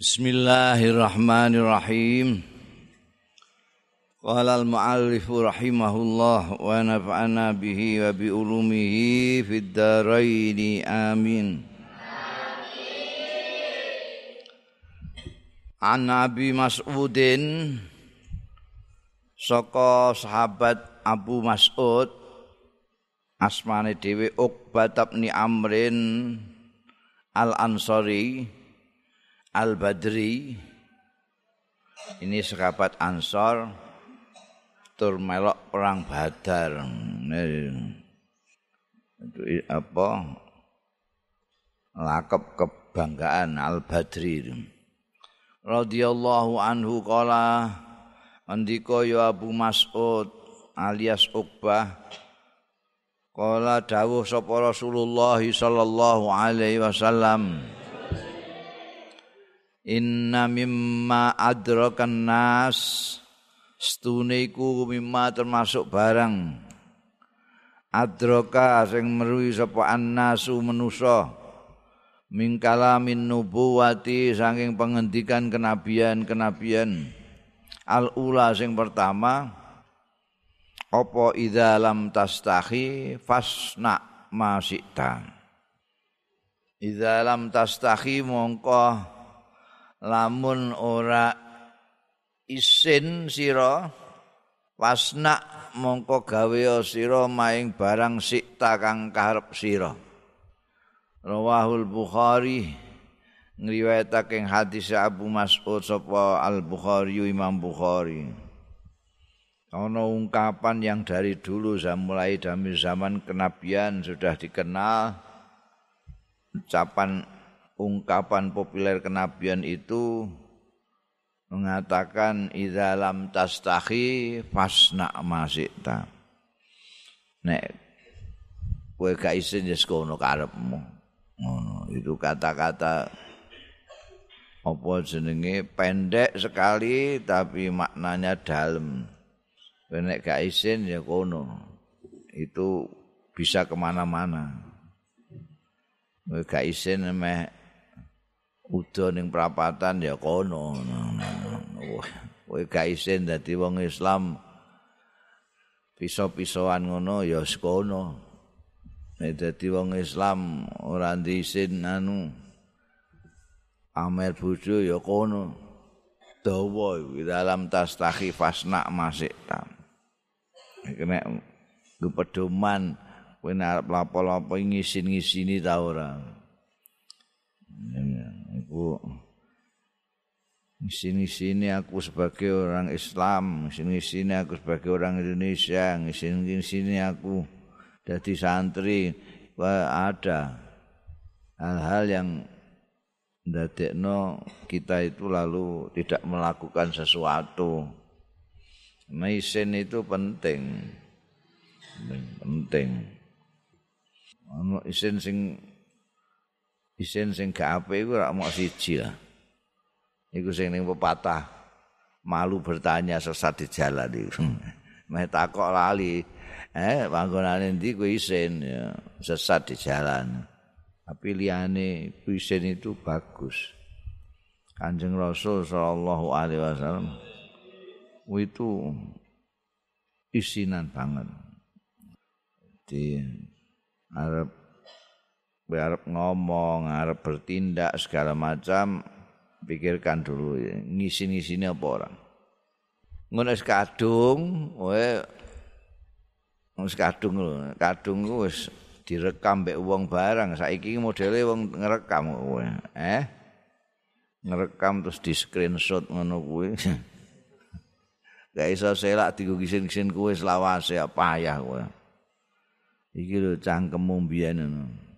Bismillahirrahmanirrahim. Qala al-muallif rahimahullah wa nafa'ana bihi wa bi ulumihi fid dharain amin. An Nabi Mas'udin saka sahabat Abu Mas'ud asmane dhewe Uqbah bin Amrin Al-Ansari Al-Badri ini sahabat Ansor tur melok perang Badar. Itu apa? Lakep kebanggaan Al-Badri. Radhiyallahu anhu qala andika ya Abu Mas'ud alias Uqbah qala dawuh sapa Rasulullah sallallahu alaihi wasallam Inna mimma adrakan nas stune iku mimma termasuk barang. Adraka sing meruhi sapa annasu manusa. Min kalamin nubuwati saking pengendikan kenabian-kenabian. Al ula sing pertama apa idza lam tastahi fasna masikta idza lam tastahi mongko lamun ora isin sira wasna mongko gawe sira maing barang sikta kang karep sira. Rawahul bukhari ngriwayatake hadis Abu Mas'ud sapa Al Bukhari Imam Bukhari. Ana ungkapan yang dari dulu mulai dari zaman kenabian sudah dikenal ucapan ungkapan populer kenabian itu mengatakan idza lam tastahi fasna masikta nek kowe gak isin ya sekono karepmu. Ngono itu kata-kata apa jenenge? Pendek sekali tapi maknanya dalam nek gak isin ya kono. Itu bisa ke mana-mana. Gak isin meh udo ning prapatan ya kono. Kowe gak isin dadi wong Islam piso-pisoan ngono ya sekono. Dadi wong Islam ora diisin anu amer bojo ya kono. Dawa di dalam tas tahi fasna masik tam. Nek pedoman kowe arep lapo-lapo ngisin-ngisini ta ora. Iku sini sini aku sebagai orang Islam sini sini aku sebagai orang Indonesia sini sini aku jadi santri ada hal-hal yang ndadekno kita itu lalu tidak melakukan sesuatu. Mesin itu penting. Penting. Ono isin sing isin sing gak apik iku ora mok siji lah. Iku sing ning pepatah malu bertanya sesat di jalan iku. Meh takok lali. Eh panggonane ndi ku isin ya sesat di jalan. Tapi liyane isin itu bagus. Kanjeng Rasul sallallahu alaihi wasallam itu isinan banget. Di Arab arep ngomong, arep bertindak segala macam, pikirkan dulu ngisi-ngisine apa orang. Ngono wis kadung, wae wis kadung lho, kadung ku wis direkam mbek wong barang. Saiki modele wong ngerekam kowe, eh? Ngerekam terus di screenshot ngono kuwi. Gak iso selak digo gisin-gisin kuwe selawase payah kowe. Iki lho cangkemmu mbiyen ngono.